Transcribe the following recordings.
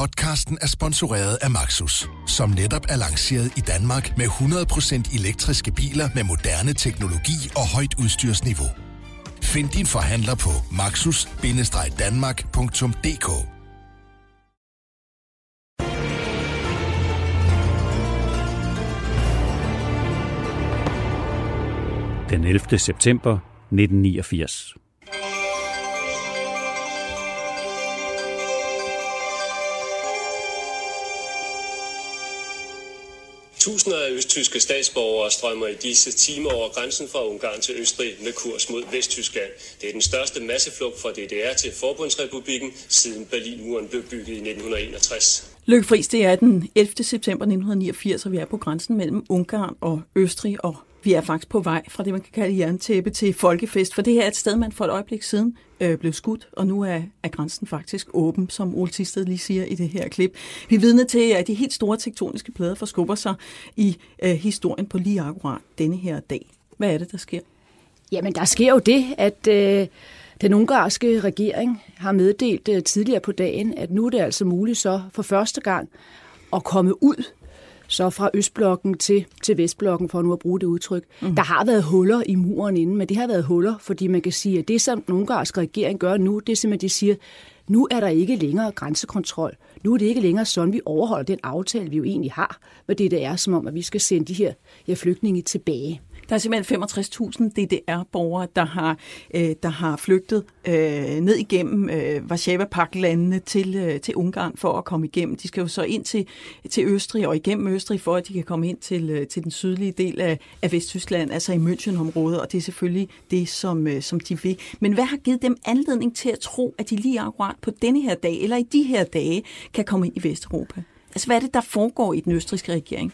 Podcasten er sponsoreret af Maxus, som netop er lanceret i Danmark med 100% elektriske biler med moderne teknologi og højt udstyrsniveau. Find din forhandler på maxus-danmark.dk Den 11. september 1989. Tusinder af østtyske statsborgere strømmer i disse timer over grænsen fra Ungarn til Østrig med kurs mod Vesttyskland. Det er den største masseflugt fra DDR til Forbundsrepublikken siden Berlinmuren blev bygget i 1961. Lykke Friis, det er den 11. september 1989, og vi er på grænsen mellem Ungarn og Østrig, og vi er faktisk på vej fra det, man kan kalde jerntæppe til folkefest, for det her er et sted, man for et øjeblik siden øh, blev skudt, og nu er, er grænsen faktisk åben, som Ole Tisted lige siger i det her klip. Vi er vidne til, at de helt store tektoniske plader forskubber sig i øh, historien på lige akkurat denne her dag. Hvad er det, der sker? Jamen, der sker jo det, at øh, den ungarske regering har meddelt øh, tidligere på dagen, at nu er det altså muligt så for første gang at komme ud så fra Østblokken til, til Vestblokken, for nu at bruge det udtryk. Mm. Der har været huller i muren inden, men det har været huller, fordi man kan sige, at det, som den ungarske regering gør nu, det er simpelthen, de siger, nu er der ikke længere grænsekontrol. Nu er det ikke længere sådan, vi overholder den aftale, vi jo egentlig har med det, der er, som om, at vi skal sende de her, her flygtninge tilbage. Der er simpelthen 65.000 DDR-borgere, der har, øh, der har flygtet øh, ned igennem øh, Varsava-paklandene til, øh, til Ungarn for at komme igennem. De skal jo så ind til, til Østrig og igennem Østrig, for at de kan komme ind til, øh, til den sydlige del af, af Vesttyskland, altså i München-området, og det er selvfølgelig det, som, øh, som de vil. Men hvad har givet dem anledning til at tro, at de lige akkurat på denne her dag, eller i de her dage, kan komme ind i Vesteuropa? Altså, hvad er det, der foregår i den østriske regering?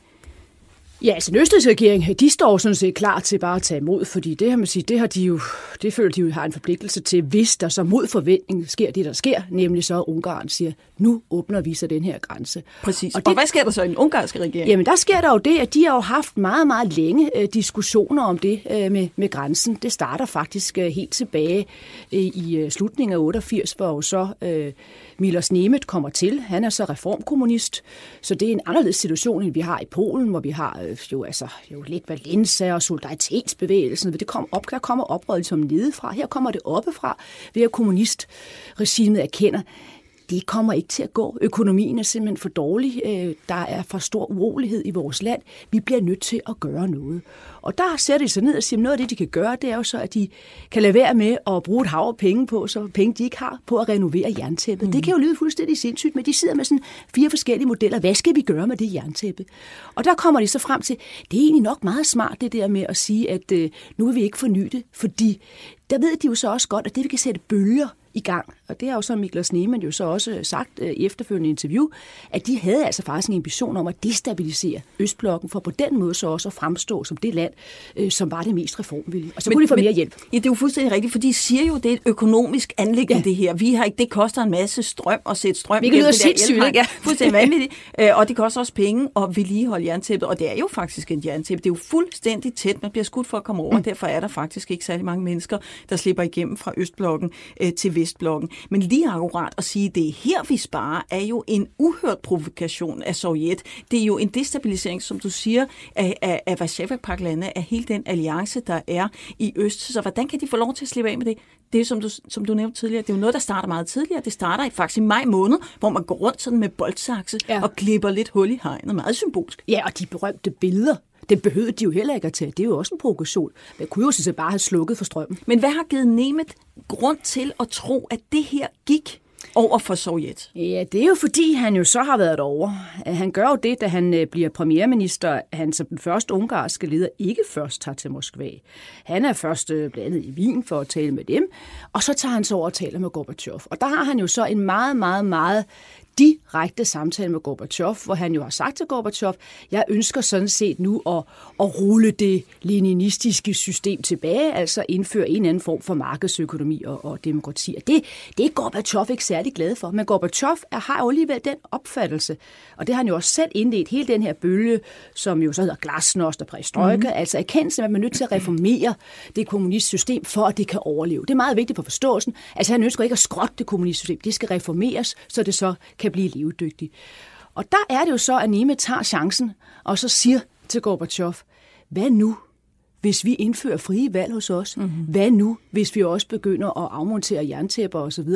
Ja, altså den østrigske regering, de står sådan set klar til bare at tage imod, fordi det har man sige, det har de jo, det føler de jo har en forpligtelse til, hvis der så mod forventning sker det, der sker, nemlig så Ungarn siger, nu åbner vi så den her grænse. Præcis. Og, det, og hvad sker der så i den ungarske regering? Jamen der sker der jo det, at de har jo haft meget, meget længe øh, diskussioner om det øh, med, med grænsen. Det starter faktisk øh, helt tilbage øh, i øh, slutningen af 88, hvor jo så øh, Milos Nemet kommer til. Han er så reformkommunist, så det er en anderledes situation, end vi har i Polen, hvor vi har øh, jo, altså, jo lidt Valenza og solidaritetsbevægelsen. Det kom op, der kommer oprøret ligesom nedefra. Her kommer det oppefra, ved at kommunistregimet erkender, det kommer ikke til at gå. Økonomien er simpelthen for dårlig. Øh, der er for stor urolighed i vores land. Vi bliver nødt til at gøre noget. Og der sætter de sig ned og siger, at noget af det, de kan gøre, det er jo så, at de kan lade være med at bruge et hav af penge på, så penge de ikke har, på at renovere jerntæppet. Mm. Det kan jo lyde fuldstændig sindssygt, men de sidder med sådan fire forskellige modeller. Hvad skal vi gøre med det jerntæppe? Og der kommer de så frem til, det er egentlig nok meget smart det der med at sige, at øh, nu vil vi ikke forny det, fordi der ved de jo så også godt, at det vi kan sætte bølger i gang. Og det har jo så Miklas Neman jo så også sagt øh, i efterfølgende interview, at de havde altså faktisk en ambition om at destabilisere Østblokken, for på den måde så også at fremstå som det land, øh, som var det mest reformvillige. Og så kunne de få men, mere hjælp. Ja, det er jo fuldstændig rigtigt, for de siger jo, det er et økonomisk anlæggende, ja. det her. Vi har ikke, det koster en masse strøm at sætte strøm. Vi kan lyde sindssygt, ikke? Ja. Fuldstændig vanvittigt. Øh, og det koster også penge at vedligeholde jerntæppet, og det er jo faktisk en jerntæppe. Det er jo fuldstændig tæt. Man bliver skudt for at komme over, mm. derfor er der faktisk ikke særlig mange mennesker, der slipper igennem fra Østblokken øh, til Vestblokken. Men lige akkurat at sige, at det er her, vi sparer, er jo en uhørt provokation af Sovjet. Det er jo en destabilisering, som du siger, af, af, af Varsava-paklandene, af hele den alliance, der er i Øst. Så hvordan kan de få lov til at slippe af med det? Det er som du, som du nævnte tidligere, det er jo noget, der starter meget tidligere. Det starter faktisk i maj måned, hvor man går rundt sådan med boldsakse ja. og klipper lidt hul i hegnet. Meget symbolsk. Ja, og de berømte billeder, det behøvede de jo heller ikke at tage. Det er jo også en provokation. Man kunne jo sådan bare have slukket for strømmen. Men hvad har givet Nemet grund til at tro, at det her gik over for Sovjet? Ja, det er jo fordi, han jo så har været over. Han gør jo det, da han øh, bliver premierminister, han som den første ungarske leder ikke først tager til Moskva. Han er først øh, blandet i Wien for at tale med dem, og så tager han så over og taler med Gorbachev. Og der har han jo så en meget, meget, meget direkte samtale med Gorbachev, hvor han jo har sagt til Gorbachev, jeg ønsker sådan set nu at, at rulle det leninistiske system tilbage, altså indføre en anden form for markedsøkonomi og, og demokrati. Og det, det er Gorbachev ikke særlig glad for, men Gorbachev er, har jo alligevel den opfattelse, og det har han jo også selv indledt, hele den her bølge, som jo så hedder glasnost og præstrøjke, mm. altså erkendelsen, at man er nødt til at reformere det kommunistiske system, for at det kan overleve. Det er meget vigtigt for forståelsen. Altså han ønsker ikke at skrotte det kommunistiske system, det skal reformeres, så det så kan kan blive levedygtig. Og der er det jo så, at Neme tager chancen, og så siger til Gorbachev, hvad nu, hvis vi indfører frie valg hos os? Mm-hmm. Hvad nu, hvis vi også begynder at afmontere jerntæpper osv.?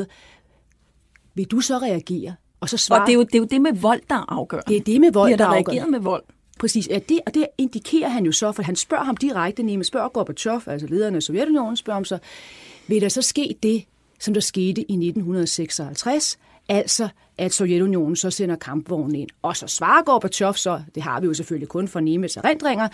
Vil du så reagere? Og, så svarer, og det, er jo, det er jo det med vold, der afgør. Det er det med vold, der, der reageret med vold. Præcis, ja, det, og det indikerer han jo så, for han spørger ham direkte, Neme spørger Gorbachev, altså lederen af Sovjetunionen, spørger ham så, vil der så ske det, som der skete i 1956, altså at Sovjetunionen så sender kampvognen ind. Og så svarer Gorbachev så, det har vi jo selvfølgelig kun for Nemes erindringer,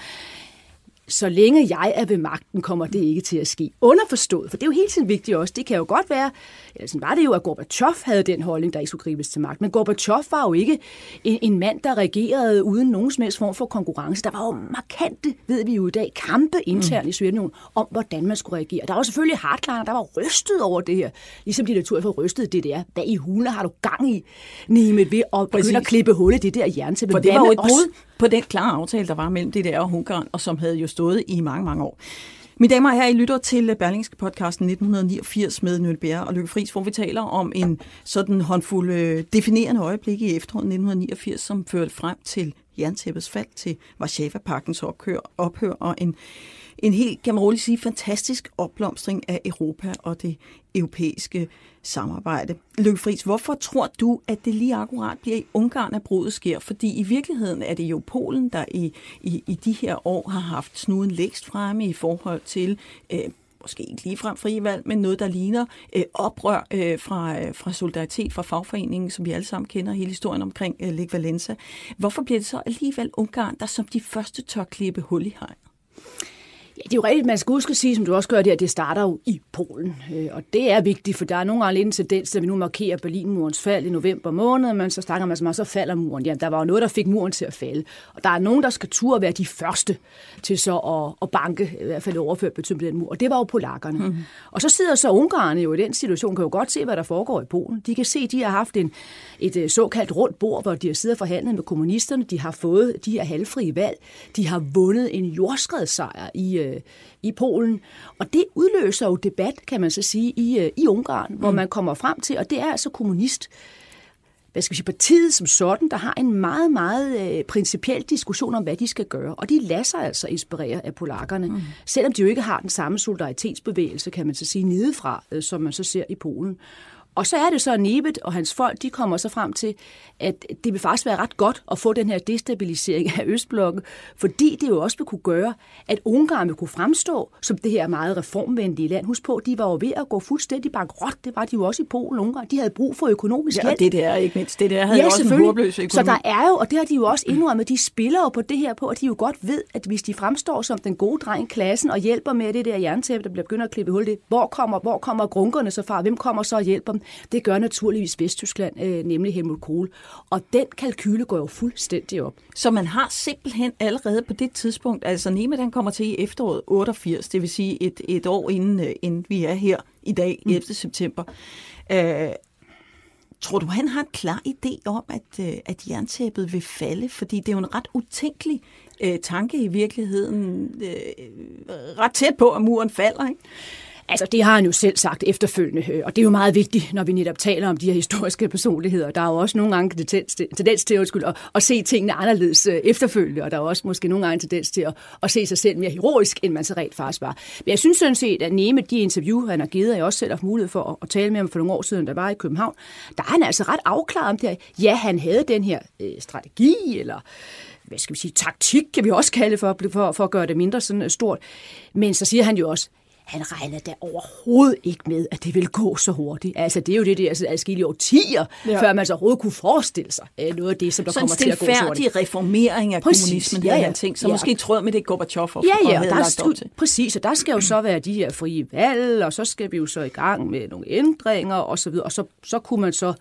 så længe jeg er ved magten, kommer det ikke til at ske. Underforstået, for det er jo helt tiden vigtigt også. Det kan jo godt være, eller sådan var det jo, at Gorbachev havde den holdning, der ikke skulle gribes til magt. Men Gorbachev var jo ikke en, en mand, der regerede uden nogen som helst form for konkurrence. Der var jo markante, ved vi jo i dag, kampe internt mm. i Sovjetunionen om, hvordan man skulle reagere. Der var selvfølgelig hardliner, der var rystet over det her. Ligesom diktaturet for rystet det der. Hvad i hulen har du gang i, Nimet, ved at begynde at klippe hul i det der jerntæppe? For det var jo et brud på den klare aftale, der var mellem DDR og Ungarn, og som havde jo stået i mange, mange år. Mine damer og herrer, I lytter til Berlingske podcasten 1989 med Nøl Bjerre og Lykke Friis, hvor vi taler om en sådan håndfuld øh, definerende øjeblik i efteråret 1989, som førte frem til jerntæppets fald, til Varsava-pakkens ophør, ophør og en en helt, kan man roligt sige, fantastisk opblomstring af Europa og det europæiske samarbejde. Løkke Friis, hvorfor tror du, at det lige akkurat bliver i Ungarn, at brudet sker? Fordi i virkeligheden er det jo Polen, der i, i, i de her år har haft snuden lægst fremme i forhold til øh, måske ikke ligefrem frivalg, men noget, der ligner øh, oprør øh, fra, øh, fra solidaritet fra fagforeningen, som vi alle sammen kender hele historien omkring øh, Lech Valenza. Hvorfor bliver det så alligevel Ungarn, der som de første tør klippe hul i hegn? Ja, det er jo rigtigt, man skal huske at sige, som du også gør det, at det starter jo i Polen. Øh, og det er vigtigt, for der er nogle gange lidt en tendens, at vi nu markerer Berlinmurens fald i november måned, men så snakker man så meget, så falder muren. Ja, der var jo noget, der fik muren til at falde. Og der er nogen, der skal turde være de første til så at, at banke, i hvert fald overført betydning den mur. Og det var jo polakkerne. Mm-hmm. Og så sidder så ungarerne jo i den situation, kan jo godt se, hvad der foregår i Polen. De kan se, at de har haft en, et øh, såkaldt rundt bord, hvor de har siddet og forhandlet med kommunisterne. De har fået de her halvfrie valg. De har vundet en jordskredssejr i, øh, i Polen. Og det udløser jo debat, kan man så sige, i, øh, i Ungarn, hvor mm. man kommer frem til, og det er altså kommunist hvad skal vi sige, partiet som sådan, der har en meget, meget øh, principiel diskussion om, hvad de skal gøre. Og de lader sig altså inspirere af polakkerne, mm. selvom de jo ikke har den samme solidaritetsbevægelse, kan man så sige, nedefra, øh, som man så ser i Polen. Og så er det så, at Nebet og hans folk, de kommer så frem til, at det vil faktisk være ret godt at få den her destabilisering af Østblokken, fordi det jo også vil kunne gøre, at Ungarn vil kunne fremstå som det her meget reformvenlige land. Husk på, de var jo ved at gå fuldstændig bankrot. Det var de jo også i Polen Ungarn. De havde brug for økonomisk hjælp. Ja, det der ikke mindst. Det der havde ja, også en håbløs økonomi. Så der er jo, og det har de jo også indrømmet, de spiller jo på det her på, at de jo godt ved, at hvis de fremstår som den gode dreng klassen og hjælper med det der jerntæppe, der bliver begyndt at klippe hul det, hvor kommer, hvor kommer grunkerne så fra? Hvem kommer så og hjælper dem? Det gør naturligvis Vesttyskland, øh, nemlig Helmut Kohl. Og den kalkyle går jo fuldstændig op. Så man har simpelthen allerede på det tidspunkt, altså Nima den kommer til i efteråret 88, det vil sige et, et år inden, øh, inden vi er her i dag, 11. Mm. september. Øh, Tror du, han har en klar idé om, at, øh, at jerntæppet vil falde? Fordi det er jo en ret utænkelig øh, tanke i virkeligheden. Øh, ret tæt på, at muren falder, ikke? Altså, det har han jo selv sagt efterfølgende, øh, og det er jo meget vigtigt, når vi netop taler om de her historiske personligheder. Der er jo også nogle gange tendens til, tendens til at, at, at se tingene anderledes øh, efterfølgende, og der er også måske nogle gange tendens til at, at se sig selv mere heroisk, end man så rent faktisk var. Men jeg synes sådan set, at Neme, de interview, han har givet, og jeg også selv har mulighed for at, at tale med ham for nogle år siden, der var i København, der er han altså ret afklaret om det her. Ja, han havde den her øh, strategi, eller hvad skal vi sige, taktik, kan vi også kalde for, for, for at gøre det mindre sådan øh, stort. Men så siger han jo også, han regnede da overhovedet ikke med, at det ville gå så hurtigt. Altså, det er jo det, det er altså, adskillige årtier, ja. før man så overhovedet kunne forestille sig øh, noget af det, som der så kommer til at gå så hurtigt. reformering af præcis, kommunismen, ja, ja, tænkt, så ja. måske tråd med det Gorbachev og, ja, ja, og der er, til. Præcis, og der skal jo så være de her frie valg, og så skal vi jo så i gang med nogle ændringer og så videre, og så, så kunne man så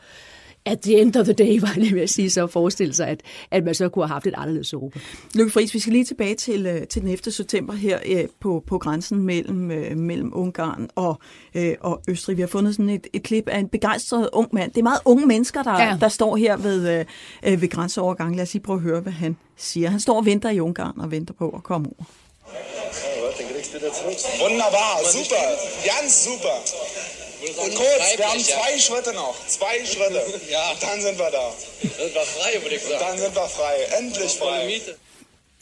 at the end of the day, var jeg lige ved at sige, så at forestille sig, at, at man så kunne have haft et anderledes Europa. Lykke Friis, vi skal lige tilbage til, øh, til den 11. september her øh, på, på grænsen mellem, øh, mellem Ungarn og, og Østrig. Vi har fundet sådan et, et klip af en begejstret ung mand. Det er meget unge mennesker, der, ja. der står her ved, ved grænseovergangen. Lad os lige prøve at høre, hvad han siger. Han står og venter i Ungarn og venter på at komme over. Wunderbar, super, ganz super. Und kurz, wir haben zwei Schritte noch. Zwei Schritte. Ja. Und dann sind wir da. Sind wir frei, würde ich sagen. Dann sind wir frei. Endlich frei.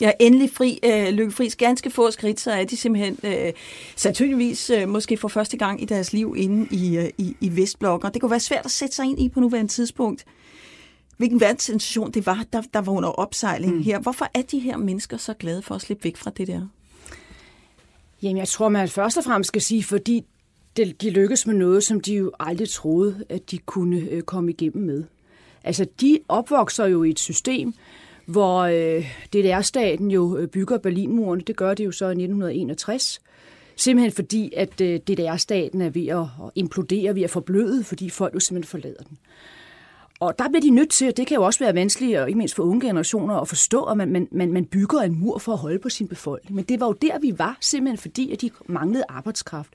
Ja, endelig fri, øh, lykkefris. Ganske få skridt, så er de simpelthen øh, sandsynligvis øh, måske for første gang i deres liv inde i, øh, i, i Vestblokken. Og det kunne være svært at sætte sig ind i på nuværende tidspunkt, hvilken verdenssensation det var, der, der var under opsejling mm. her. Hvorfor er de her mennesker så glade for at slippe væk fra det der? Jamen, jeg tror, man først og fremmest skal sige, fordi det, de lykkes med noget, som de jo aldrig troede, at de kunne øh, komme igennem med. Altså, de opvokser jo i et system, hvor øh, DDR-staten jo øh, bygger Berlinmuren. Det gør det jo så i 1961. Simpelthen fordi, at øh, DDR-staten er ved at implodere, ved at forbløde, fordi folk jo simpelthen forlader den. Og der bliver de nødt til, og det kan jo også være vanskeligt, og ikke mindst for unge generationer, at forstå, at man, man, man, man bygger en mur for at holde på sin befolkning. Men det var jo der, vi var, simpelthen fordi, at de manglede arbejdskraft.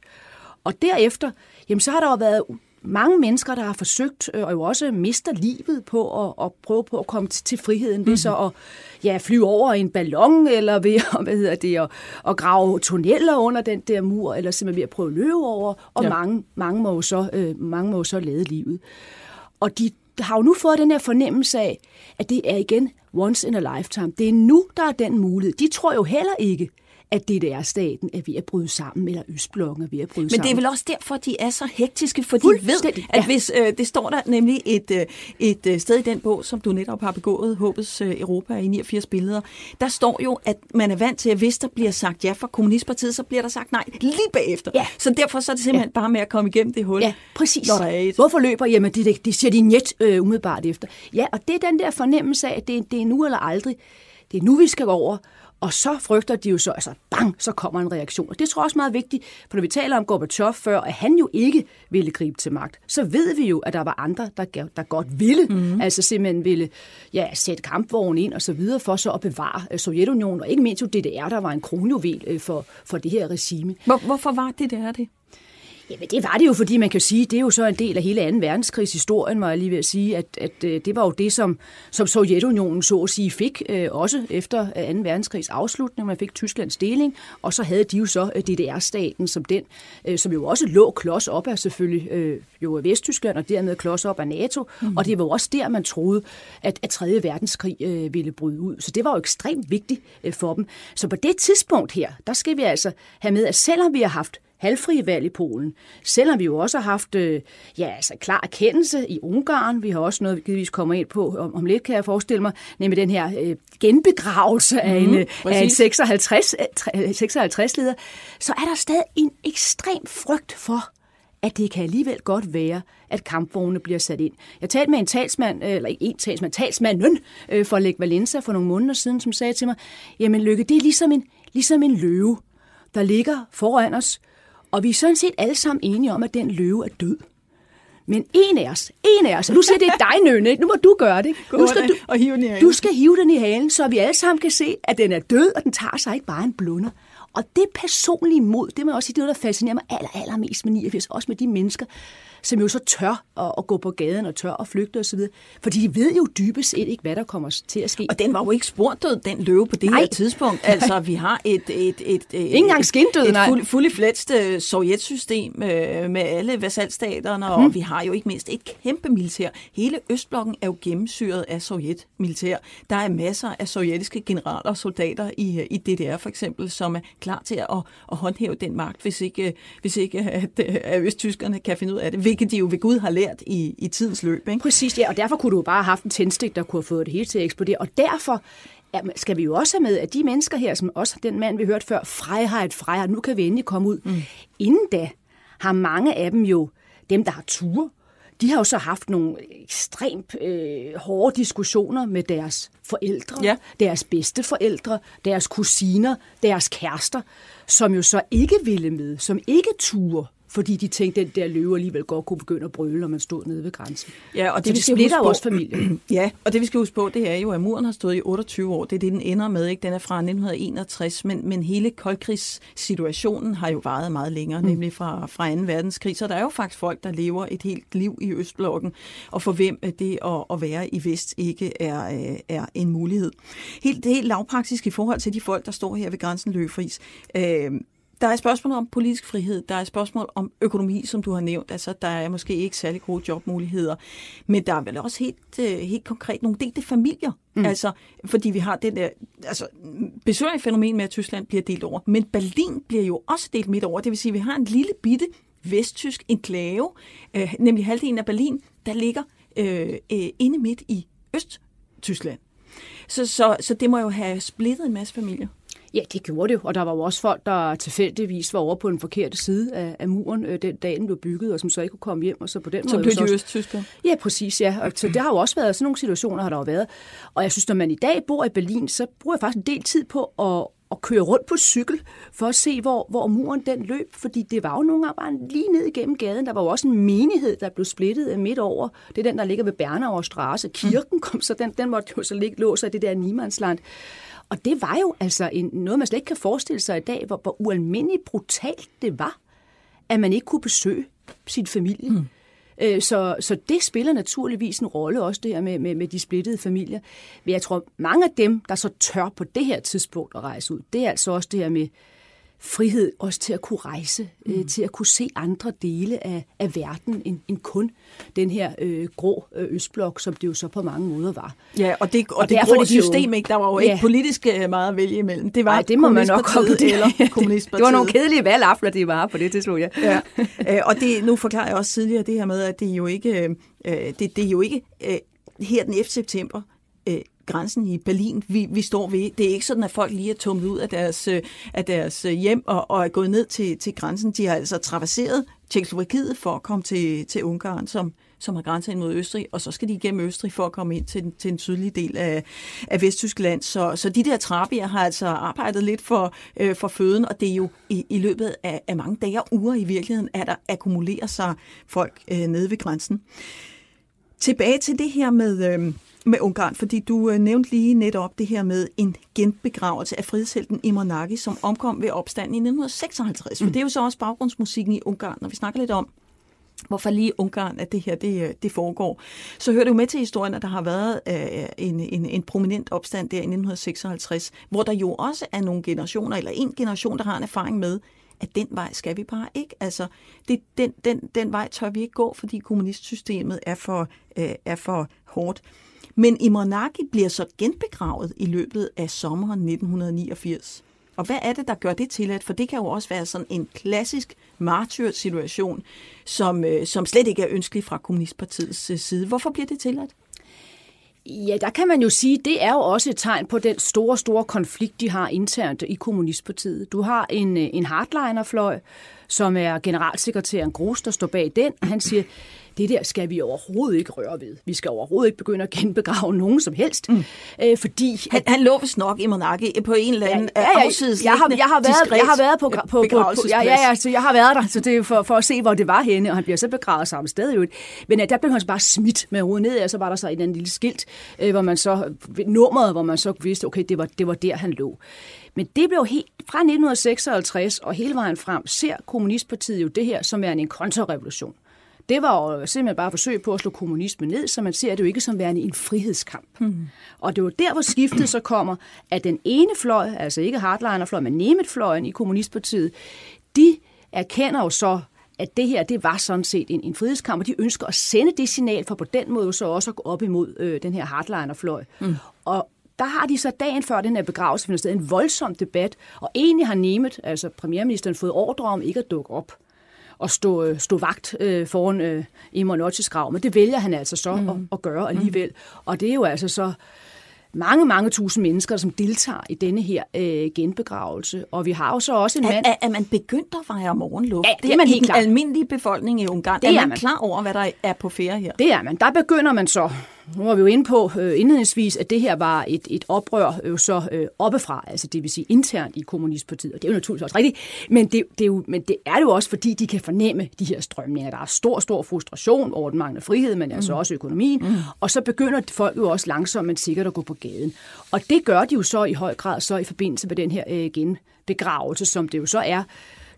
Og derefter, jamen så har der jo været mange mennesker, der har forsøgt øh, og jo også mister livet på at, at prøve på at komme til, til friheden ved så at ja, flyve over en ballon, eller ved at, hvad hedder det, at, at grave tunneller under den der mur, eller simpelthen ved at prøve at løbe over, og ja. mange, mange, må jo så, øh, mange må jo så lade livet. Og de har jo nu fået den her fornemmelse af, at det er igen once in a lifetime. Det er nu, der er den mulighed. De tror jo heller ikke, at DDR-staten er ved at bryde sammen, eller Østblokken er ved at bryde Men sammen. det er vel også derfor, de er så hektiske, for de ved, at ja. hvis øh, det står der nemlig et, øh, et øh, sted i den bog, som du netop har begået, Håbets øh, Europa i 89 billeder, der står jo, at man er vant til, at hvis der bliver sagt ja fra Kommunistpartiet, så bliver der sagt nej lige bagefter. Ja. Så derfor så er det simpelthen ja. bare med at komme igennem det hul. Ja, præcis. Når der er et. Hvorfor løber? Jamen, det, det, det siger de net øh, umiddelbart efter. Ja, og det er den der fornemmelse af, at det, det er nu eller aldrig. Det er nu, vi skal gå over. Og så frygter de jo så, altså bang, så kommer en reaktion. Og det tror jeg også er meget vigtigt, for når vi taler om Gorbachev før, at han jo ikke ville gribe til magt, så ved vi jo, at der var andre, der, der godt ville, mm. altså simpelthen ville ja, sætte kampvognen ind og så videre, for så at bevare øh, Sovjetunionen, og ikke mindst jo DDR, der var en kronjuvel øh, for, for det her regime. Hvor, hvorfor var det der det? Jamen det var det jo, fordi man kan sige, det er jo så en del af hele 2. verdenskrigs historien, var jeg lige ved at sige, at, at øh, det var jo det, som, som Sovjetunionen så at sige fik, øh, også efter 2. verdenskrigs afslutning. Man fik Tysklands deling, og så havde de jo så øh, DDR-staten som den, øh, som jo også lå klods op af selvfølgelig øh, jo Vesttyskland, og dermed klods op af NATO, mm. og det var jo også der, man troede, at, at 3. verdenskrig øh, ville bryde ud. Så det var jo ekstremt vigtigt øh, for dem. Så på det tidspunkt her, der skal vi altså have med, at selvom vi har haft halvfrie valg i Polen. Selvom vi jo også har haft øh, ja, altså, klar erkendelse i Ungarn. Vi har også noget, vi givetvis kommer ind på om, om lidt, kan jeg forestille mig, nemlig den her øh, genbegravelse mm, af en, øh, af en 56, øh, 56 leder. Så er der stadig en ekstrem frygt for, at det kan alligevel godt være, at kampvogne bliver sat ind. Jeg talte med en talsmand, øh, eller ikke en talsmand, talsmanden øh, for Lech Valenza for nogle måneder siden, som sagde til mig, jamen Lykke, det er ligesom en, ligesom en løve, der ligger foran os, og vi er sådan set alle sammen enige om, at den løve er død. Men en af os, en af os, og nu siger det er dig, Nønne, nu må du gøre det. Nu skal du, og hive den i halen. du skal hive den i halen, så vi alle sammen kan se, at den er død, og den tager sig ikke bare en blunder. Og det personlige mod, det må jeg også sige, det er noget, der fascinerer mig aller, allermest med 89, også med de mennesker, som jo så tør at, at gå på gaden og tør at flygte osv. Fordi de ved jo dybest set ikke, hvad der kommer til at ske. Og den var jo ikke spordød, den løve på det Nej. her tidspunkt. Altså, vi har et... et, et, et Ikke engang skindød, et nej. fuld, fuldt flætst øh, sovjetsystem øh, med alle vasalstaterne, Mhm. og mm. vi har jo ikke mindst et kæmpe militær. Hele Østblokken er jo gennemsyret af sovjetmilitær. Der er masser af sovjetiske generaler og soldater i, øh, i DDR for eksempel, som er klar til at, at håndhæve den magt, hvis ikke, hvis ikke at, at østtyskerne kan finde ud af det, hvilket de jo ved Gud har lært i, i tidens løb. Ikke? Præcis, ja, og derfor kunne du jo bare have haft en tændstik, der kunne have fået det hele til at eksplodere. Og derfor jamen, skal vi jo også have med, at de mennesker her, som også den mand, vi hørte før, Freiheit, Freiheit, nu kan vi endelig komme ud. Mm. Inden da har mange af dem jo, dem der har ture, de har jo så haft nogle ekstremt øh, hårde diskussioner med deres forældre, Ja. deres bedste forældre, deres kusiner, deres kærester, som jo så ikke ville med, som ikke ture, fordi de tænkte, at den der løve alligevel godt kunne begynde at brøle, når man stod nede ved grænsen. Ja, og Så det splitter jo også familien. Ja, og det vi skal huske på, det er jo, at muren har stået i 28 år. Det er det, den ender med. Ikke? Den er fra 1961, men, men hele koldkrigssituationen har jo varet meget længere, mm. nemlig fra, fra 2. verdenskrig. Så der er jo faktisk folk, der lever et helt liv i Østblokken, og for hvem det at, at være i Vest ikke er, øh, er en mulighed. Helt, det er helt lavpraktisk i forhold til de folk, der står her ved grænsen løbfris. Øh, der er et spørgsmål om politisk frihed, der er et spørgsmål om økonomi, som du har nævnt. Altså, der er måske ikke særlig gode jobmuligheder, men der er vel også helt, øh, helt konkret nogle delte familier. Mm. Altså, fordi vi har den der, altså, besøgende fænomen med, at Tyskland bliver delt over. Men Berlin bliver jo også delt midt over. Det vil sige, at vi har en lille bitte vesttysk enklave, øh, nemlig halvdelen af Berlin, der ligger øh, øh, inde midt i Øst-Tyskland. Så, så, så det må jo have splittet en masse familier. Ja, det gjorde det, og der var jo også folk, der tilfældigvis var over på den forkerte side af, af muren øh, den dag, den blev bygget, og som så ikke kunne komme hjem, og så på den så måde... blev de østtyskere? Ja, præcis, ja. Og så det har jo også været, sådan nogle situationer har der jo været. Og jeg synes, når man i dag bor i Berlin, så bruger jeg faktisk en del tid på at, at køre rundt på cykel, for at se, hvor, hvor muren den løb, fordi det var jo nogle gange bare lige ned igennem gaden. Der var jo også en menighed, der blev splittet midt over. Det er den, der ligger ved Bernauer Straße. Kirken kom så, den, den måtte jo så ligge låse i det der Niemandsland. Og det var jo altså en, noget, man slet ikke kan forestille sig i dag, hvor, hvor ualmindeligt brutalt det var, at man ikke kunne besøge sin familie. Mm. Øh, så, så det spiller naturligvis en rolle også, det her med, med, med de splittede familier. Men jeg tror, mange af dem, der så tør på det her tidspunkt at rejse ud, det er altså også det her med, frihed også til at kunne rejse, øh, mm. øh, til at kunne se andre dele af, af verden end, end kun den her øh, grå øh, østblok, som det jo så på mange måder var. Ja, og det, og, og det grå det system, ikke, der var jo ja. ikke politisk øh, meget at vælge imellem. Det var Ej, det må man nok konkludere. Eller kommunistpartiet. det var nogle kedelige valgafler, de var på det tidspunkt, ja. ja. Øh, og det, nu forklarer jeg også tidligere det her med, at det er jo ikke, øh, det, det er jo ikke øh, her den 11. september, øh, grænsen i Berlin, vi, vi står ved. Det er ikke sådan, at folk lige er tumlet ud af deres, øh, af deres øh, hjem og, og er gået ned til, til grænsen. De har altså traverseret Tjekkoslovakiet for at komme til, til Ungarn, som, som har grænser ind mod Østrig, og så skal de igennem Østrig for at komme ind til, til den sydlige del af, af Vesttyskland. Så, så de der trappier har altså arbejdet lidt for, øh, for føden, og det er jo i, i løbet af, af mange dage og uger i virkeligheden, at der akkumulerer sig folk øh, nede ved grænsen. Tilbage til det her med... Øh, med Ungarn, fordi du øh, nævnte lige netop det her med en genbegravelse af frihedshelten Imre som omkom ved opstanden i 1956. Mm. For det er jo så også baggrundsmusikken i Ungarn, når vi snakker lidt om, hvorfor lige Ungarn, at det her det, øh, det foregår. Så hører det jo med til historien, at der har været øh, en, en, en prominent opstand der i 1956, hvor der jo også er nogle generationer, eller en generation, der har en erfaring med, at den vej skal vi bare ikke. Altså, det, den, den, den vej tør vi ikke gå, fordi kommunistsystemet er for, øh, er for hårdt. Men i Nagy bliver så genbegravet i løbet af sommeren 1989. Og hvad er det, der gør det tilladt? For det kan jo også være sådan en klassisk martyrsituation, som, øh, som slet ikke er ønskelig fra Kommunistpartiets øh, side. Hvorfor bliver det tilladt? Ja, der kan man jo sige, det er jo også et tegn på den store, store konflikt, de har internt i Kommunistpartiet. Du har en, øh, en hardlinerfløj, som er generalsekretæren Grus, der står bag den, og han siger, det der skal vi overhovedet ikke røre ved. Vi skal overhovedet ikke begynde at genbegrave nogen som helst. Mm. Øh, fordi han, han lå vist nok i Monarki på en eller anden ja, ja, ja, jeg, har, jeg, har været, jeg har været på, på, på, på ja, ja, ja, så jeg har været der, så det er for, for at se, hvor det var henne, og han bliver så begravet samme sted jo. Men uh, der blev han så bare smidt med hovedet ned, og så var der så en anden lille skilt, uh, hvor man så, nummeret, hvor man så vidste, okay, det var, det var der, han lå. Men det blev helt, fra 1956 og hele vejen frem, ser Kommunistpartiet jo det her som er en kontrarevolution. Det var jo simpelthen bare forsøg på at slå kommunismen ned, så man ser det jo ikke som værende en frihedskamp. Mm. Og det var der, hvor skiftet så kommer, at den ene fløj, altså ikke hardlinerfløj, men Nemeth-fløjen i Kommunistpartiet, de erkender jo så, at det her, det var sådan set en, en frihedskamp, og de ønsker at sende det signal, for på den måde så også at gå op imod øh, den her hardlinerfløj. Mm. Og der har de så dagen før den her begravelse finder sted en voldsom debat, og egentlig har Nemeth, altså premierministeren, fået ordre om ikke at dukke op at stå, øh, stå vagt øh, foran øh, Imre grav, men det vælger han altså så mm. at, at gøre alligevel. Mm. Og det er jo altså så mange, mange tusind mennesker, som deltager i denne her øh, genbegravelse. Og vi har jo så også en mand... Er, er man begyndt at fejre morgenluft? Ja, det er man helt den almindelige befolkning i Ungarn. Det er, er man, man klar over, hvad der er på ferie her? Det er man. Der begynder man så nu var vi jo inde på øh, indledningsvis, at det her var et, et oprør øh, så øh, oppefra, altså det vil sige internt i Kommunistpartiet, og det er jo naturligvis også rigtigt, men det, det, er jo, men det er jo også, fordi de kan fornemme de her strømninger. Der er stor, stor frustration over den manglende frihed, men altså mm. også økonomien, mm. og så begynder folk jo også langsomt, men sikkert at gå på gaden. Og det gør de jo så i høj grad så i forbindelse med den her øh, genbegravelse, som det jo så er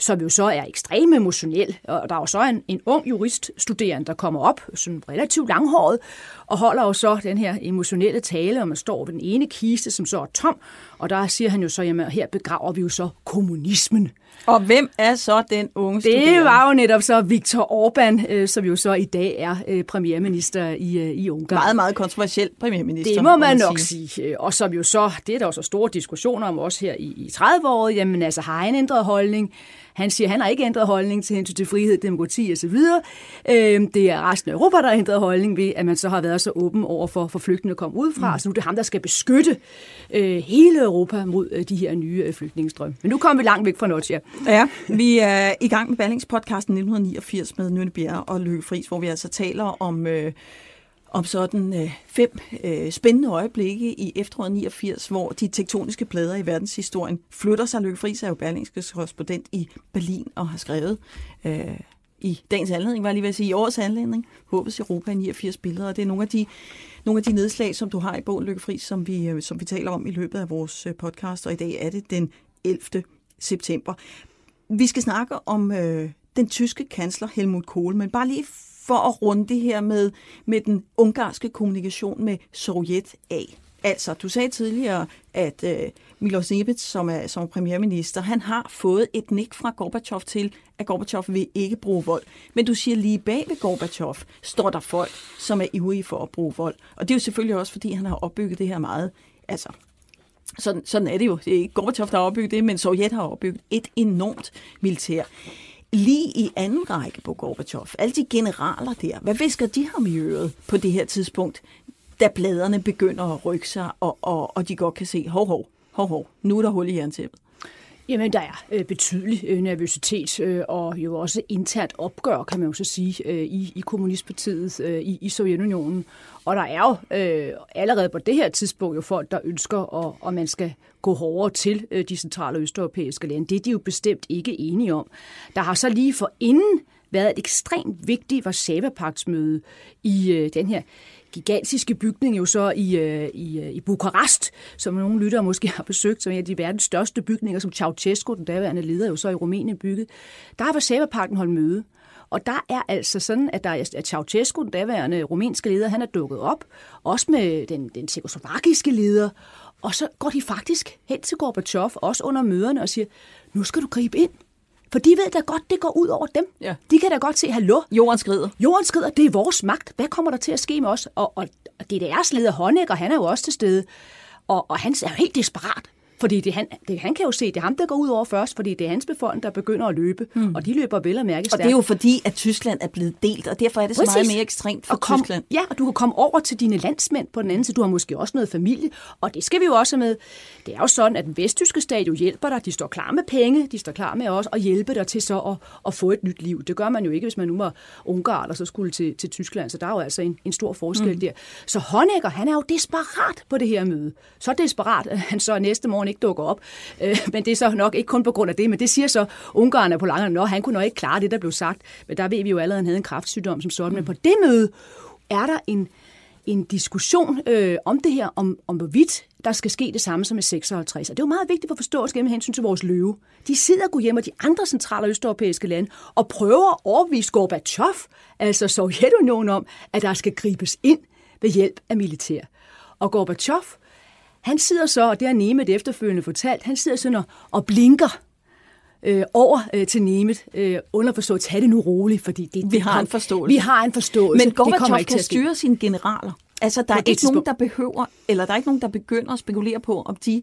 som jo så er ekstremt emotionel. Og der er jo så en, en ung juriststuderende, der kommer op, sådan relativt langhåret, og holder jo så den her emotionelle tale, og man står ved den ene kiste, som så er tom, og der siger han jo så, jamen her begraver vi jo så kommunismen. Og hvem er så den unge studerende? Det var jo netop så Viktor Orbán, øh, som jo så i dag er øh, premierminister i, øh, i Ungarn. Meget, meget kontroversiel premierminister. Det må man nok sige. sige. Og som jo så, det er der jo så store diskussioner om også her i, i 30-året, jamen altså har han ændret holdning? Han siger, at han har ikke ændret holdning til hensyn til frihed, demokrati osv. Øh, det er resten af Europa, der har ændret holdning ved, at man så har været så åben over for, for flygtninge at komme udefra. Mm. Så nu er det ham, der skal beskytte øh, hele Europa mod øh, de her nye øh, flygtningestrøm. Men nu kommer vi langt væk fra Notch, Ja, vi er i gang med Ballingspodcasten 1989 med Nynne Bjerre og Løkke Friis, hvor vi altså taler om... Øh, om sådan øh, fem øh, spændende øjeblikke i efteråret 89, hvor de tektoniske plader i verdenshistorien flytter sig. Løkke Friis er jo Berlingske korrespondent i Berlin og har skrevet øh, i dagens anledning, var jeg lige ved at sige, i årets anledning, Håbets Europa i 89 billeder, og det er nogle af de, nogle af de nedslag, som du har i bogen Løkke Friis, som vi, øh, som vi taler om i løbet af vores øh, podcast, og i dag er det den 11. september. Vi skal snakke om øh, den tyske kansler Helmut Kohl, men bare lige for at runde det her med, med den ungarske kommunikation med Sovjet af. Altså, du sagde tidligere, at øh, Milosevic, som er, som er premierminister, han har fået et nik fra Gorbachev til, at Gorbachev vil ikke bruge vold. Men du siger, lige bag ved Gorbachev står der folk, som er ivrige for at bruge vold. Og det er jo selvfølgelig også, fordi han har opbygget det her meget, altså sådan, sådan er det jo. Det er ikke Gorbachev, der har opbygget det, men Sovjet har opbygget et enormt militær lige i anden række på Gorbachev, alle de generaler der, hvad visker de ham i øret på det her tidspunkt, da bladerne begynder at rykke sig, og, og, og de godt kan se, hov, hov, hov, hov, nu er der hul i jerntæppet? Jamen, der er øh, betydelig øh, nervøsitet øh, og jo også internt opgør, kan man jo så sige, øh, i, i Kommunistpartiet øh, i, i Sovjetunionen. Og der er jo øh, allerede på det her tidspunkt jo folk, der ønsker, at, at man skal gå hårdere til øh, de centrale østeuropæiske lande. Det er de jo bestemt ikke enige om. Der har så lige for inden været et ekstremt vigtigt Varsava-paktsmøde i øh, den her gigantiske bygning jo så i, øh, i, øh, i Bukarest, som nogle lyttere måske har besøgt, som en af de verdens største bygninger, som Ceausescu, den daværende leder, jo så i Rumænien bygget. Der har Varsava-parken holdt møde. Og der er altså sådan, at der er Ceausescu, den daværende rumænske leder, han er dukket op, også med den, den tjekoslovakiske leder, og så går de faktisk hen til Gorbachev, også under møderne, og siger, nu skal du gribe ind. For de ved da godt, det går ud over dem. Ja. De kan da godt se, hallo. Jorden skrider. Jorden skrider, det er vores magt. Hvad kommer der til at ske med os? Og, og, og DDR's leder Honecker, han er jo også til stede. Og, og han er jo helt desperat. Fordi det, han, det, han kan jo se, det er ham, der går ud over først, fordi det er hans befolkning, der begynder at løbe, mm. og de løber vel og mærke stærkt. Og det er jo fordi, at Tyskland er blevet delt, og derfor er det så Præcis. meget mere ekstremt for kom, Tyskland. Ja, og du kan komme over til dine landsmænd på den anden side. Du har måske også noget familie, og det skal vi jo også med. Det er jo sådan, at den vesttyske stat jo hjælper dig. De står klar med penge, de står klar med os at hjælpe dig til så at, at få et nyt liv. Det gør man jo ikke, hvis man nu var ungar og så skulle til, til Tyskland, så der er jo altså en, en stor forskel mm. der. Så Honecker, han er jo desperat på det her møde. Så desperat, at han så næste morgen ikke dukker op. Øh, men det er så nok ikke kun på grund af det, men det siger så Ungarn på langerne, når han kunne nok ikke klare det, der blev sagt. Men der ved vi jo allerede, at han havde en kraftsygdom som sådan. Men på det møde er der en, en diskussion øh, om det her, om, om hvorvidt der skal ske det samme som i 56. Og det er jo meget vigtigt for forståelse gennem hensyn til vores løve. De sidder og går hjem og de andre centrale og østeuropæiske lande og prøver at overbevise Gorbachev, altså Sovjetunionen, om, at der skal gribes ind ved hjælp af militær. Og Gorbachev, han sidder så, og det har Nemeth efterfølgende fortalt, han sidder sådan og, og blinker øh, over øh, til Nemeth, øh, underforstået, tag det nu roligt, fordi det, vi har en forståelse. Vi har en forståelse. Men Gorbachev kan styre sine generaler. Altså, der er ikke nogen, der behøver, eller der er ikke nogen, der begynder at spekulere på, om de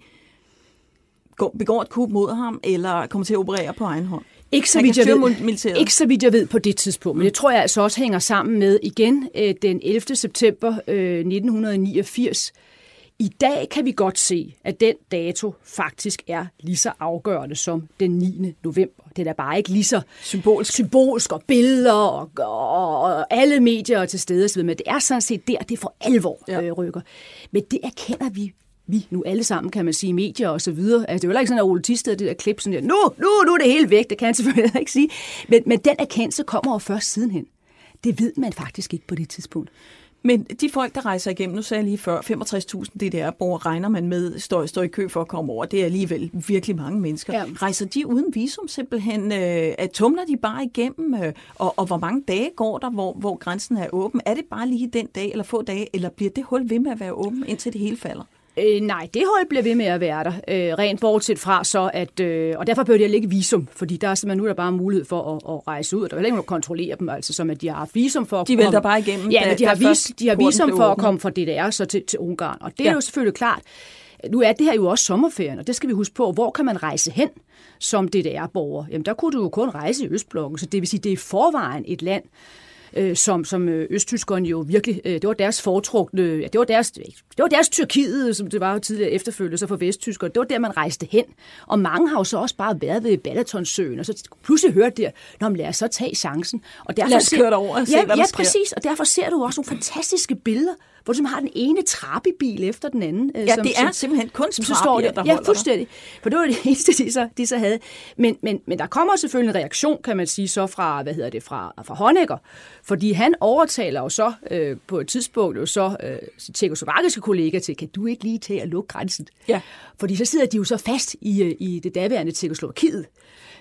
går, begår et kub mod ham, eller kommer til at operere på egen hånd. Ikke så, vidt jeg ved, ikke så vidt jeg ved på det tidspunkt, men det tror jeg altså også hænger sammen med igen øh, den 11. september øh, 1989, i dag kan vi godt se, at den dato faktisk er lige så afgørende som den 9. november. Det er bare ikke lige så symbolsk, symbolsk og billeder og, og, og alle medier er til stede, men det er sådan set der, det for alvor ja. øh, rykker. Men det erkender vi vi nu alle sammen, kan man sige, medier og så videre. Altså, det er jo ikke sådan, at Ole Tisted, det der klip, sådan der, nu, nu, nu er det helt væk, det kan han selvfølgelig ikke sige. Men, men den erkendelse kommer jo først sidenhen. Det ved man faktisk ikke på det tidspunkt. Men de folk, der rejser igennem, nu sagde jeg lige før, 65.000 DDR-borgere regner man med, står, står i kø for at komme over. Det er alligevel virkelig mange mennesker. Ja. Rejser de uden visum simpelthen? Øh, tumler de bare igennem? Øh, og, og hvor mange dage går der, hvor, hvor grænsen er åben? Er det bare lige den dag eller få dage, eller bliver det hul ved med at være åben, indtil det hele falder? Øh, nej, det hold bliver ved med at være der. Øh, rent bortset fra så, at... Øh, og derfor bør de ikke visum, fordi der er simpelthen nu er der bare mulighed for at, at rejse ud. Der er ikke nogen, der kontrollerer dem, altså som at de har haft visum for at De vælter bare igennem. Ja, men de har, vis, de har visum for at komme fra DDR så til, til Ungarn. Og det er ja. jo selvfølgelig klart. Nu er det her jo også sommerferien, og det skal vi huske på. Hvor kan man rejse hen som DDR-borger? Jamen, der kunne du jo kun rejse i Østblokken, så det vil sige, det er forvejen et land, øh, som, som øh, østtyskerne jo virkelig, øh, det var deres foretrukne, ja, det var deres, det var deres Tyrkiet, som det var jo tidligere efterfølgelse for vesttyskere. Det var der, man rejste hen. Og mange har jo så også bare været ved Balatonsøen, og så pludselig hørte der, når man lad os så tage chancen. Og derfor lad os køre over og se, ja, hvad der Ja, sker. præcis, og derfor ser du også nogle fantastiske billeder hvor du har den ene trappebil efter den anden. Øh, ja, som, det er som, simpelthen kun som så står der, der Ja, fuldstændig. For det var det eneste, de så, de så havde. Men, men, men der kommer selvfølgelig en reaktion, kan man sige, så fra, hvad hedder det, fra, fra Honecker. Fordi han overtaler jo så øh, på et tidspunkt jo så øh, sin tjekoslovakiske kollega til, kan du ikke lige til at lukke grænsen? Ja. Fordi så sidder de jo så fast i, øh, i det daværende Tjekoslovakiet.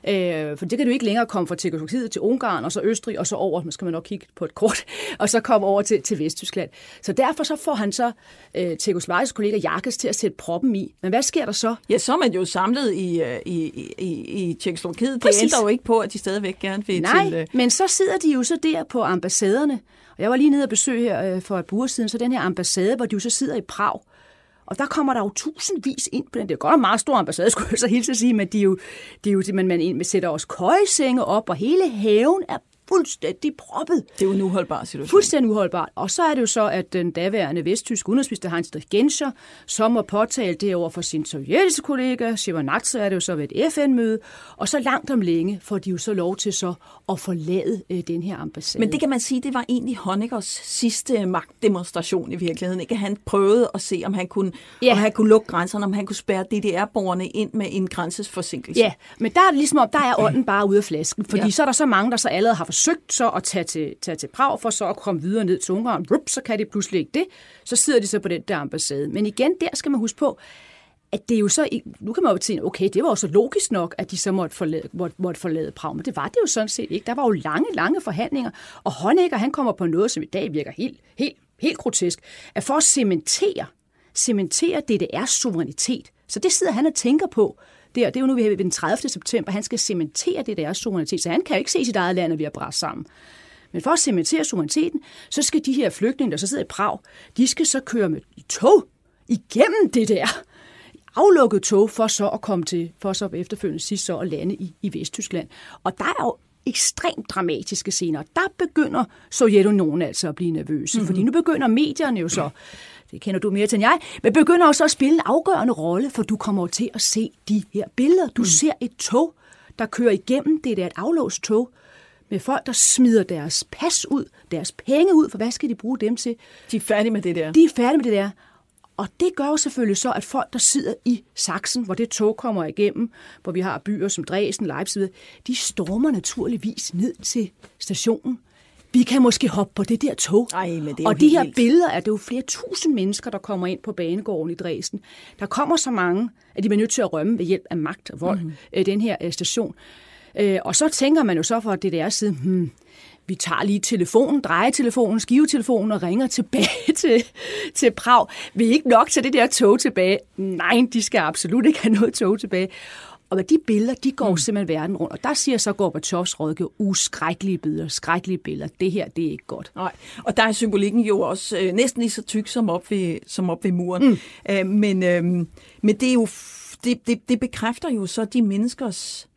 Øh, for det kan du ikke længere komme fra Tjekoslovakiet til Ungarn, og så Østrig, og så over, nu skal man nok kigge på et kort, og så komme over til, til Vesttyskland. Så derfor så får han så øh, Tjekoslovakisk kollega Jakes til at sætte proppen i. Men hvad sker der så? Ja, så er man jo samlet i, øh, i, i, i Tjekoslovakiet. Det ændrer jo ikke på, at de stadigvæk gerne vil Nej, til... Øh... men så sidder de jo så der på ambassaderne. Og jeg var lige nede og besøge her øh, for et par uger siden, så den her ambassade, hvor de jo så sidder i Prag. Og der kommer der jo tusindvis ind på den. Det er godt en meget stor ambassade, skulle jeg så hilse at sige, men de er jo, de er jo man, man sætter også køjesenge op, og hele haven er fuldstændig proppet. Det er jo en uholdbar situation. Fuldstændig uholdbart. Og så er det jo så, at den daværende vesttyske udenrigsminister Heinz Genscher, som har påtalt det over for sin sovjetiske kollega, Shevardnadze, er det jo så ved et FN-møde, og så langt om længe får de jo så lov til så at forlade øh, den her ambassade. Men det kan man sige, det var egentlig Honeckers sidste magtdemonstration i virkeligheden. Ikke? Han prøvede at se, om han kunne, ja. om han kunne lukke grænserne, om han kunne spærre DDR-borgerne ind med en grænsesforsinkelse. Ja, men der er ligesom om, der er ånden bare ude af flasken, fordi ja. så er der så mange, der så allerede har forsøgt så at tage til, tage til Prag, for så at komme videre ned til Ungarn. Rup, så kan de pludselig ikke det. Så sidder de så på den der ambassade. Men igen, der skal man huske på, at det er jo så, nu kan man jo tænke, okay, det var jo så logisk nok, at de så måtte forlade, måtte, måtte forlade Prag, men det var det jo sådan set ikke. Der var jo lange, lange forhandlinger, og Honecker, han kommer på noget, som i dag virker helt, helt, helt grotesk, at for at cementere, cementere DDR's suverænitet, så det sidder han og tænker på, der, det er jo nu, vi er den 30. september, han skal cementere det deres suverænitet, så han kan jo ikke se sit eget land, at vi har bræst sammen. Men for at cementere suveræniteten, så skal de her flygtninge, der så sidder i Prag, de skal så køre med tog igennem det der aflukket tog, for så at komme til, for så efterfølgende sidst så at lande i, i Vesttyskland. Og der er jo ekstremt dramatiske scener. Der begynder Sovjetunionen altså at blive nervøse, mm-hmm. fordi nu begynder medierne jo så det kender du mere til end jeg, men begynder også at spille en afgørende rolle, for du kommer til at se de her billeder. Du mm. ser et tog, der kører igennem. Det er et aflåst tog med folk, der smider deres pas ud, deres penge ud, for hvad skal de bruge dem til? De er færdige med det der. De er færdige med det der. Og det gør jo selvfølgelig så, at folk, der sidder i Sachsen, hvor det tog kommer igennem, hvor vi har byer som Dresden, Leipzig, de stormer naturligvis ned til stationen vi kan måske hoppe på det der tog. Ej, men det og de her vildt. billeder er det jo flere tusind mennesker, der kommer ind på banegården i Dresden. Der kommer så mange, at de bliver nødt til at rømme ved hjælp af magt og vold, mm-hmm. den her øh, station. Øh, og så tænker man jo så for det der side, hmm, vi tager lige telefonen, drejetelefonen, skivetelefonen og ringer tilbage til, til Prag. Vi er ikke nok til det der tog tilbage. Nej, de skal absolut ikke have noget tog tilbage. Og de billeder, de går mm. simpelthen verden rundt. Og der siger så Gorbachevs rådgiver, uskrækkelige billeder, skrækkelige billeder. Det her, det er ikke godt. Nej, og der er symbolikken jo også øh, næsten lige så tyk som op ved, som op ved muren. Mm. Øh, men, øh, men det er jo det, det, det bekræfter jo så de menneskers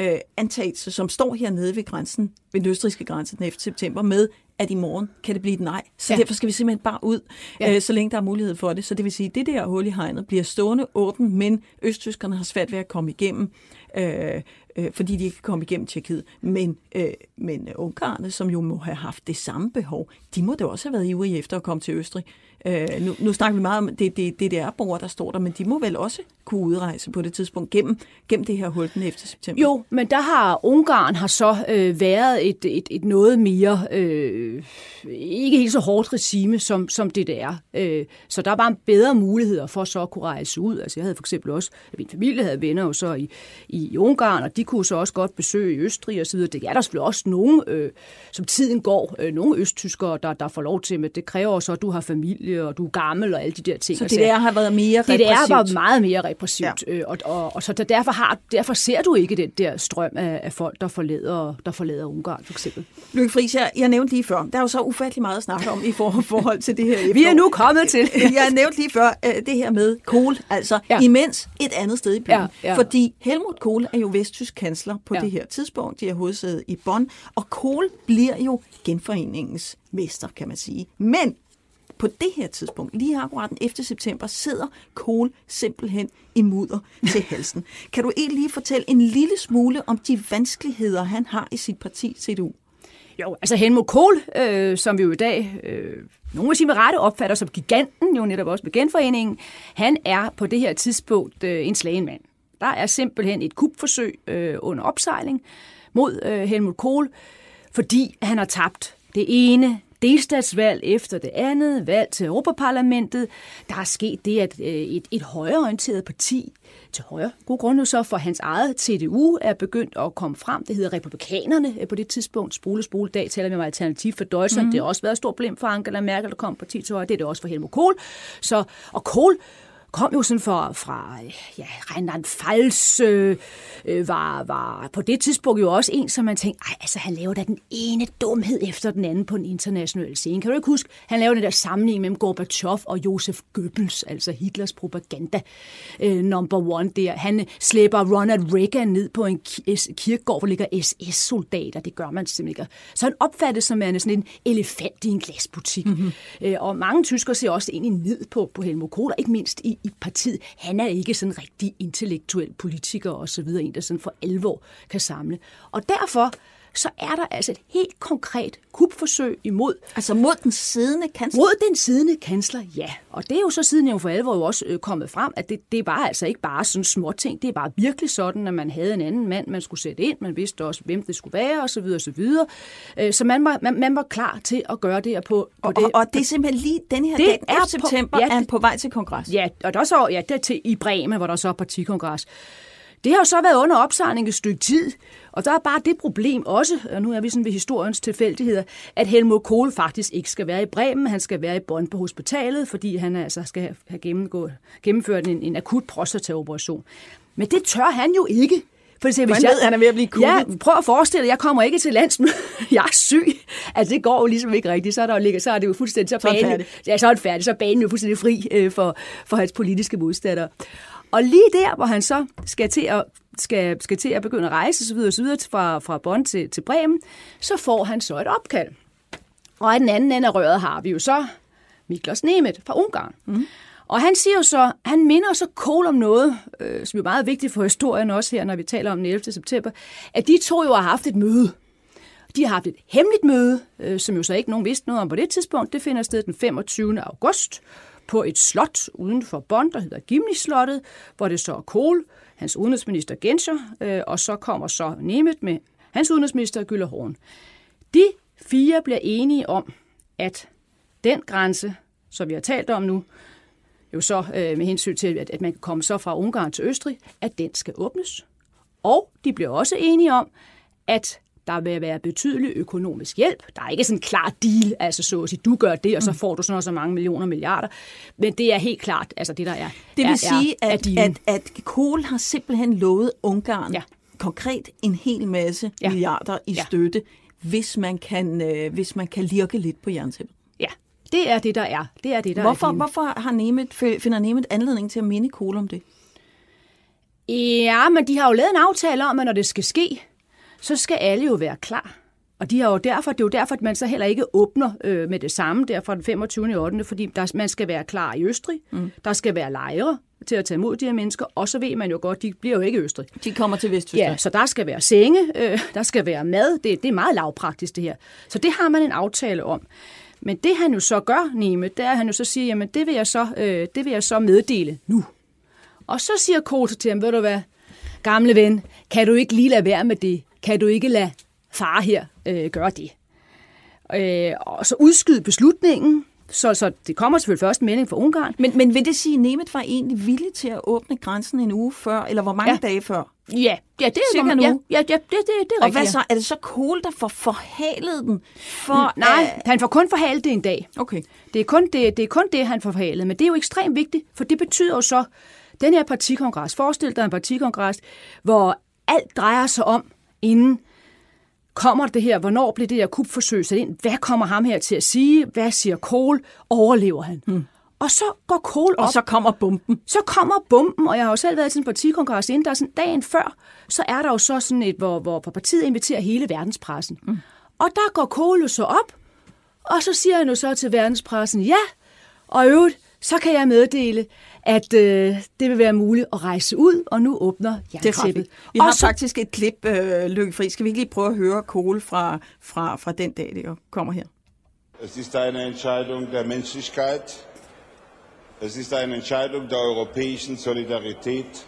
øh, antagelse, som står hernede ved grænsen, ved den østriske grænse den 11. september, med, at i morgen kan det blive et nej. Så ja. derfor skal vi simpelthen bare ud, ja. øh, så længe der er mulighed for det. Så det vil sige, at det der hul i hegnet bliver stående åbent, men østtyskerne har svært ved at komme igennem, øh, øh, fordi de ikke kan komme igennem Tjekkiet. Men, øh, men ungarerne, som jo må have haft det samme behov, de må da også have været ivrige efter at komme til Østrig. Øh, nu, nu snakker vi meget om det, det, det der borgere, der står der, men de må vel også kunne udrejse på det tidspunkt gennem, gennem det her hul den 11. september? Jo, men der har Ungarn har så øh, været et, et, et noget mere, øh, ikke helt så hårdt regime som, som det der er. Øh, så der var bedre muligheder for så at kunne rejse ud. Altså jeg havde for eksempel også, min familie havde venner jo så i, i Ungarn, og de kunne så også godt besøge Østrig og så videre. Det er der selvfølgelig også nogen, øh, som tiden går, øh, nogle østtyskere, der, der får lov til, men det kræver så, at du har familie, og du er gammel og alle de der ting. Så DDR har været mere repressivt? DDR var meget mere repressivt, ja. øh, og, og, og så der, derfor, har, derfor ser du ikke den der strøm af, af folk, der forlader, der forlader Ungarn, for eksempel. Lykke Friis, jeg, jeg nævnte lige før, der er jo så ufattelig meget at snakke om i forhold til det her efterår. Vi er nu kommet til. jeg nævnte lige før øh, det her med Kohl, altså ja. imens et andet sted i byen. Ja, ja. Fordi Helmut Kohl er jo vesttysk kansler på ja. det her tidspunkt. De er hovedsædet i Bonn, og Kohl bliver jo genforeningens mester, kan man sige. Men på det her tidspunkt, lige akkurat den 11. september, sidder Kohl simpelthen i mudder til halsen. Kan du egentlig lige fortælle en lille smule om de vanskeligheder, han har i sit parti CDU? Jo, altså Helmut Kohl, øh, som vi jo i dag, øh, nogle af sine rette opfatter som giganten, jo netop også med genforeningen, han er på det her tidspunkt øh, en slagen mand. Der er simpelthen et kupforsøg øh, under opsejling mod øh, Helmut Kohl, fordi han har tabt det ene delstatsvalg efter det andet, valg til Europaparlamentet. Der er sket det, at øh, et, et højreorienteret parti til højre, god grund så for hans eget CDU er begyndt at komme frem. Det hedder Republikanerne øh, på det tidspunkt. Spole, spole, dag taler vi om alternativ for Deutschland. Mm. Det har også været et stort problem for Angela Merkel, der kom parti til højre. Det er det også for Helmut Kohl. Så, og Kohl kom jo sådan fra, fra ja, Rheinland-Pfalz, øh, øh, var, var på det tidspunkt jo også en, som man tænkte, ej, altså han laver da den ene dumhed efter den anden på en international scene. Kan du ikke huske, han lavede den der sammenligning mellem Gorbachev og Josef Goebbels, altså Hitlers propaganda øh, number one der. Han slæber Ronald Reagan ned på en kirkegård, hvor ligger SS-soldater. Det gør man simpelthen ikke. Så han opfattes som sådan en elefant i en glasbutik. Mm-hmm. Øh, og mange tyskere ser også egentlig ned på, på Helmut Kohl, ikke mindst i, i partiet. Han er ikke sådan en rigtig intellektuel politiker og så videre, en der sådan for alvor kan samle. Og derfor så er der altså et helt konkret kupforsøg imod... Altså mod den siddende kansler? Mod den siddende kansler, ja. Og det er jo så siden jo for alvor jo også øh, kommet frem, at det, det var altså ikke bare sådan små ting. Det er bare virkelig sådan, at man havde en anden mand, man skulle sætte ind. Man vidste også, hvem det skulle være, og så videre, og så videre. Øh, så man var, man, man var klar til at gøre det her på, på og, det. Og, og det er simpelthen lige den her det dag, er september, på, ja, er han på vej til kongres. Ja, og der så, ja, der til, i Bremen, hvor der så er partikongres. Det har jo så været under opsejling et stykke tid, og der er bare det problem også, og nu er vi sådan ved historiens tilfældigheder, at Helmut Kohl faktisk ikke skal være i Bremen, han skal være i Bonn på hospitalet, fordi han altså skal have gennemgået, gennemført en, en akut prostataoperation. Men det tør han jo ikke. For det, hvis jeg, ved, han er ved at blive cool. Ja, prøv at forestille dig, jeg kommer ikke til landsmøde. jeg er syg. Altså, det går jo ligesom ikke rigtigt. Så er, der jo, så er det jo fuldstændig... Så, så er banen, ja, så er det færdigt. Så er banen jo fuldstændig fri øh, for, for hans politiske modstandere. Og lige der, hvor han så skal til at, skal, skal til at begynde at rejse osv. osv. fra, fra Bonn til, til Bremen, så får han så et opkald. Og i den anden ende af røret har vi jo så Miklos Nemeth fra Ungarn. Mm. Og han siger jo så, han minder så Kohl om noget, øh, som er meget vigtigt for historien også her, når vi taler om den 11. september, at de to jo har haft et møde. De har haft et hemmeligt møde, øh, som jo så ikke nogen vidste noget om på det tidspunkt. Det finder sted den 25. august på et slot uden for Bonn, der hedder Gimli-slottet, hvor det står Kohl, hans udenrigsminister Genscher, øh, og så kommer så Nemeth med hans udenrigsminister Güller Horn. De fire bliver enige om, at den grænse, som vi har talt om nu, jo så øh, med hensyn til, at, at man kan komme så fra Ungarn til Østrig, at den skal åbnes. Og de bliver også enige om, at der vil være betydelig økonomisk hjælp. Der er ikke sådan en klar deal, altså så at sige, du gør det, og så mm. får du sådan så mange millioner milliarder. Men det er helt klart, altså det der er. Det vil er, sige, er, at, at, at Kohl har simpelthen lovet Ungarn ja. konkret en hel masse ja. milliarder i ja. støtte, hvis man kan, øh, hvis man kan lirke lidt på jerntæppet. Ja, det er det, der er. Det er det, der hvorfor, er hvorfor har Nemeth, finder Nemeth anledning til at minde Kohl om det? Ja, men de har jo lavet en aftale om, at når det skal ske, så skal alle jo være klar. Og de har jo derfor, det er jo derfor, at man så heller ikke åbner øh, med det samme der fra den 25. 8. fordi der, man skal være klar i Østrig. Mm. Der skal være lejre til at tage imod de her mennesker, og så ved man jo godt, de bliver jo ikke i Østrig. De kommer til Vesttyskland. Ja, så der skal være senge, øh, der skal være mad. Det, det er meget lavpraktisk det her. Så det har man en aftale om. Men det han jo så gør, Neme, det er, at han jo så siger, jamen det vil jeg så, øh, det vil jeg så meddele nu. Og så siger Kohl til ham, ved du hvad, gamle ven, kan du ikke lige lade være med det? Kan du ikke lade far her øh, gøre det? Øh, og så udskyde beslutningen, så, så det kommer selvfølgelig først en melding fra Ungarn. Men, men vil det sige, at Nemeth var egentlig villig til at åbne grænsen en uge før, eller hvor mange Ja. dage før? Ja, ja det er Cirka en ja, uge. ja, ja, det, det, det er Og rigtigt. hvad ja. så? Er det så Kohl, der får forhalet den? For, Nej, at- han får kun forhalet det en dag. Okay. Det er, kun det, det er kun det, han får forhalet. Men det er jo ekstremt vigtigt, for det betyder jo så, den her partikongres, forestil dig en partikongres, hvor alt drejer sig om, inden kommer det her, hvornår bliver det her kupforsøg sat ind, hvad kommer ham her til at sige, hvad siger Kohl, overlever han? Hmm. Og så går Kohl op. Og så kommer bomben. Så kommer bomben, og jeg har jo selv været til en partikongres inden, der er sådan dagen før, så er der jo så sådan et, hvor, hvor partiet inviterer hele verdenspressen. Mm. Og der går Kohl jo så op, og så siger han jo så til verdenspressen, ja, og øvrigt, så kan jeg meddele, at øh, det vil være muligt at rejse ud, og nu åbner jerntæppet. vi. Vi har og så, faktisk et klip, øh, Lykke Fri. Skal vi ikke lige prøve at høre Kohl fra, fra, fra den dag, det kommer her? Es ist eine Entscheidung der Menschlichkeit. Es ist eine Entscheidung der europäischen Solidarität.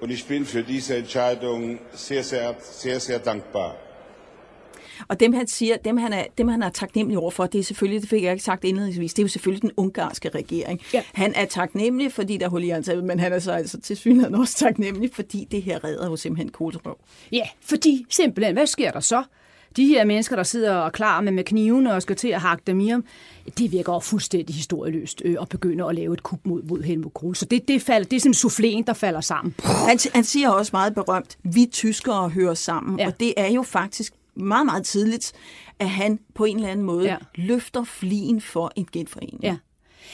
Und ich bin für diese Entscheidung sehr, sehr, sehr, sehr dankbar. Og dem han siger, dem han er, dem han er taknemmelig overfor, det er selvfølgelig, det fik jeg ikke sagt indledningsvis, det er jo selvfølgelig den ungarske regering. Ja. Han er taknemmelig, fordi der er hul i hans men han er så altså til synligheden også taknemmelig, fordi det her redder jo simpelthen Kohls røv. ja, fordi simpelthen, hvad sker der så? De her mennesker, der sidder og klar med, med knivene og skal til at hakke dem i ham, det virker jo fuldstændig historieløst øh, at begynde at lave et kup mod, mod Helmut Kohl. Så det, det, falder, det er sådan en souffléen, der falder sammen. Han, han siger også meget berømt, vi tyskere hører sammen, ja. og det er jo faktisk meget, meget tidligt, at han på en eller anden måde Ja. løfter flien for en genforening. Ja.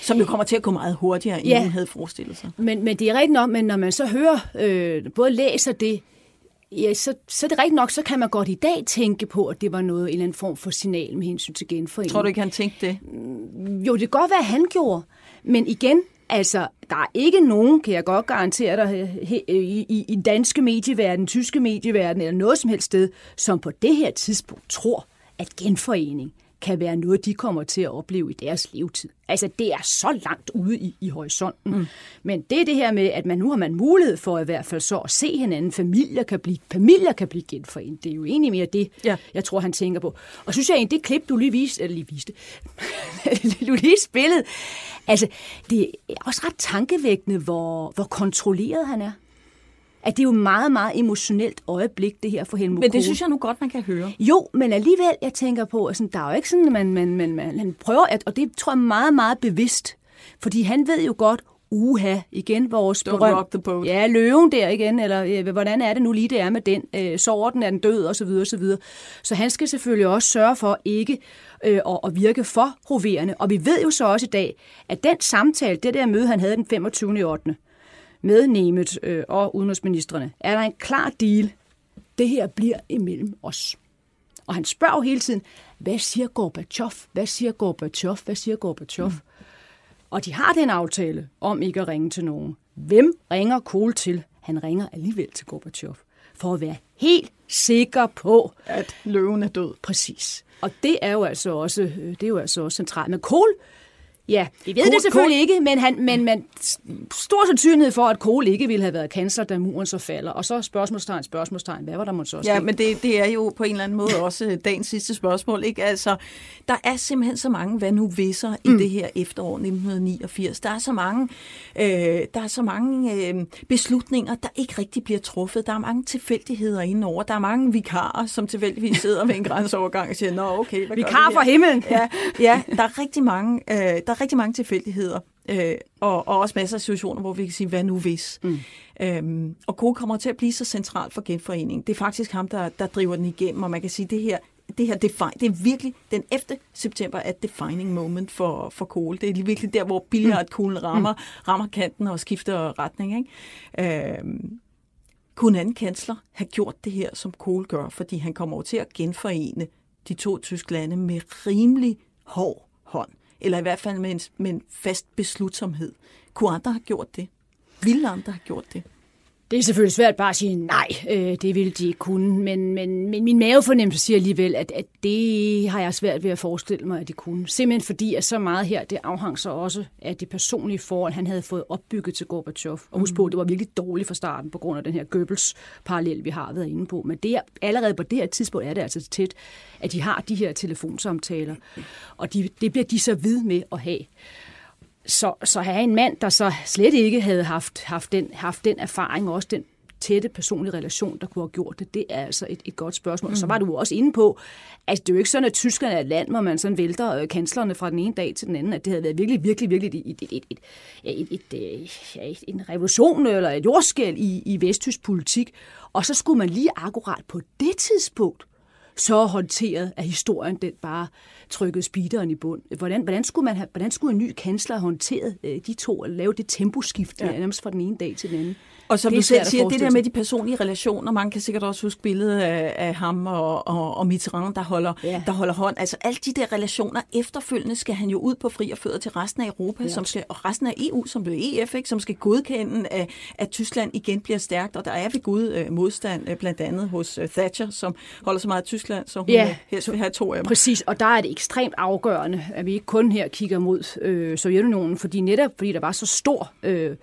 Som jo kommer til at gå meget hurtigere, end Ja. han havde forestillet sig. Men, men det er rigtigt nok, men når man så hører, øh, både læser det, ja, så, så er det rigtigt nok, så kan man godt i dag tænke på, at det var noget, en eller anden form for signal med hensyn til genforening. Tror du ikke, han tænkte det? Jo, det kan godt være, han gjorde. Men igen, altså, der er ikke nogen, kan jeg godt garantere dig, i, i, i danske medieverden, tyske medieverden eller noget som helst sted, som på det her tidspunkt tror, at genforening kan være noget, de kommer til at opleve i deres levetid. Altså, det er så langt ude i, i horisonten. Mm. Men det er det her med, at man nu har man mulighed for i hvert fald så at se hinanden. Familier kan blive, familier kan blive genforenet. Det er jo egentlig mere det, Ja. jeg tror, han tænker på. Og synes jeg egentlig, det klip, du lige viste, eller lige viste, du lige spillede, altså, det er også ret tankevækkende, hvor, hvor kontrolleret han er. At det er jo et meget, meget emotionelt øjeblik, det her for Helmut Men det Kohl. synes jeg nu godt, man kan høre. Jo, men alligevel, jeg tænker på, at sådan, der er jo ikke sådan, at man, man, man, man, han prøver, at, og det tror jeg meget, meget bevidst, fordi han ved jo godt, uha, igen vores Don't berøm- rock the boat. Ja, løven der igen, eller øh, hvordan er det nu lige, det er med den? Øh, sover den, er den død, og så videre, og så videre. Så han skal selvfølgelig også sørge for ikke øh, at, at virke for hoverende. Og vi ved jo så også i dag, at den samtale, det der møde, han havde den 25. 8. med Nemet øh, og udenrigsministerne, er der en klar deal. Det her bliver imellem os. Og han spørger jo hele tiden, hvad siger Gorbachev? Hvad siger Gorbachev? Hvad siger Gorbachev? Mm. Og de har den aftale om ikke at ringe til nogen. Hvem ringer Kohl til? Han ringer alligevel til Gorbachev. For at være helt sikker på, At løven er død. præcis. Og det er jo altså også, øh, det er jo altså også centralt. Men Kohl, ja, vi ved Kohl- det selvfølgelig Kohl- ikke, men, han, men, men stor sandsynlighed for, at Kohl ikke ville have været kansler, da muren så falder. Og så spørgsmålstegn, spørgsmålstegn. Hvad var der måske også Ja, men det, det er jo på en eller anden måde også dagens sidste spørgsmål. Ikke? Altså, der er simpelthen så mange hvad nu visser mm. i det her efterår 1989. Der er så mange, øh, der er så mange øh, beslutninger, der ikke rigtig bliver truffet. Der er mange tilfældigheder indenover. Der er mange vikarer, som tilfældigvis sidder ved en grænseovergang og siger, nå okay, hvad Vikar fra her?" himlen. Ja, ja der, er rigtig mange, øh, der er rigtig mange tilfældigheder. Øh, og, og også masser af situationer, hvor vi kan sige, hvad nu hvis? Mm. Øhm, og Kohl kommer til at blive så centralt for genforeningen. Det er faktisk ham, der, der driver den igennem, og man kan sige, det her, det her defi- det er virkelig den 11. september er et defining moment for, for Kohl. Det er virkelig der, hvor billiardkuglen rammer, rammer kanten og skifter retning. Ikke? Øhm, kunne en anden kansler have gjort det her, som Kohl gør, fordi han kommer over til at genforene de to tyske lande med rimelig hård eller i hvert fald med en, med en fast beslutsomhed. Kunne andre have gjort det? Ville andre have gjort det? Det er selvfølgelig svært bare at sige nej, øh, det ville de ikke kunne, men, men, men min mavefornemmelse siger alligevel, at, at det har jeg svært ved at forestille mig, at de kunne. Simpelthen fordi, at så meget her, det afhang så også af det personlige forhold, han havde fået opbygget til Gorbachev. Og husk på, mm. det var virkelig dårligt fra starten, på grund af den her Goebbels-parallel, vi har været inde på. Men det er, allerede på det her tidspunkt er det altså tæt, at de har de her telefonsamtaler, og de, det bliver de så ved med at have. Så, så have en mand, der så slet ikke havde haft, haft, den, haft den erfaring og også den tætte personlige relation, der kunne have gjort det, det er altså et, et godt spørgsmål. Mm. Så var du også inde på, at det er jo ikke sådan, at Tyskland er et land, hvor man sådan vælter øh, kanslerne fra den ene dag til den anden, at det havde været virkelig, virkelig, virkelig et, et, et, et, et, et, øh, et, en revolution eller et jordskæld i, i vesttysk politik. Og så skulle man lige akkurat på det tidspunkt så håndteret, at historien den bare trykkede speederen i bund. Hvordan, hvordan, skulle, man have, hvordan skulle en ny kansler have håndteret øh, de to, og lave det temposkift ja. nærmest fra den ene dag til den anden? Og som du selv siger, det der med de personlige relationer, man kan sikkert også huske billedet af, af ham og, og, og Mitterrand, der holder, ja. der holder hånd. Altså alle de der relationer efterfølgende skal han jo ud på fri og fødder til resten af Europa, ja. som skal, og resten af EU, som blev EF, ikke, som skal godkende, at, at Tyskland igen bliver stærkt. Og der er ved Gud øh, modstand, øh, blandt andet hos øh, Thatcher, som holder så meget af Tyskland, så hun ja. helst vil have to af dem. Præcis, og der er det ekstremt afgørende, at vi ikke kun her kigger mod øh, Sovjetunionen, fordi netop fordi der var så stor... Øh,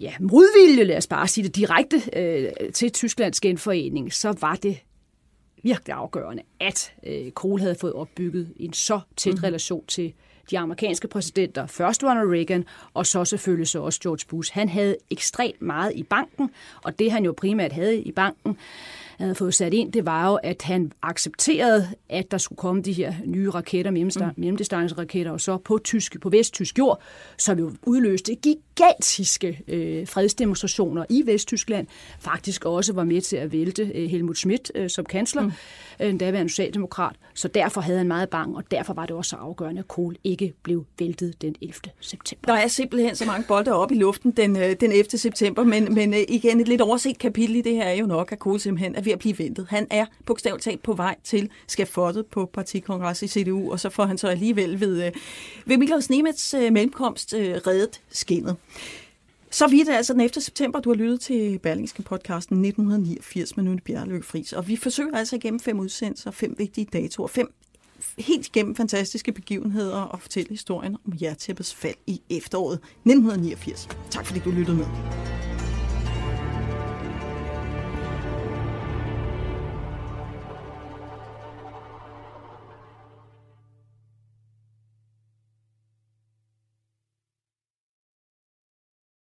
ja, modvilje, lad os bare sige det direkte, øh, til Tysklands genforening, så var det virkelig afgørende, at øh, Kohl havde fået opbygget en så tæt mm. relation til de amerikanske præsidenter, først Ronald Reagan, og så selvfølgelig så også George Bush. Han havde ekstremt meget i banken, og det han jo primært havde i banken, havde fået sat ind, det var jo, at han accepterede, at der skulle komme de her nye raketter, mm. mellemdistanceraketter, og så på, tysk, på vesttysk jord, som jo udløste gigantiske øh, fredsdemonstrationer i Vesttyskland, faktisk også var med til at vælte øh, Helmut Schmidt øh, som kansler, mm. øh, en daværende socialdemokrat, så derfor havde han meget bang, og derfor var det også så afgørende, at Kohl ikke blev væltet den 11. september. Der er simpelthen så mange bolde op i luften den, øh, den 11. september, men, men øh, igen et lidt overset kapitel i det her er jo nok, at Kohl simpelthen er ved at blive ventet. Han er bogstaveligt talt på vej til skafottet på partikongres i CDU, og så får han så alligevel ved, øh, ved Miklaus Nemets øh, mellemkomst øh, reddet skinnet. Så vidt er altså den efter september, du har lyttet til Berlingske podcasten 1989 med Nynne Bjerløk Friis. Og vi forsøger altså igennem fem udsendelser, fem vigtige datoer, fem helt igennem fantastiske begivenheder og fortælle historien om jertæppets fald i efteråret 1989. Tak fordi du lyttede med.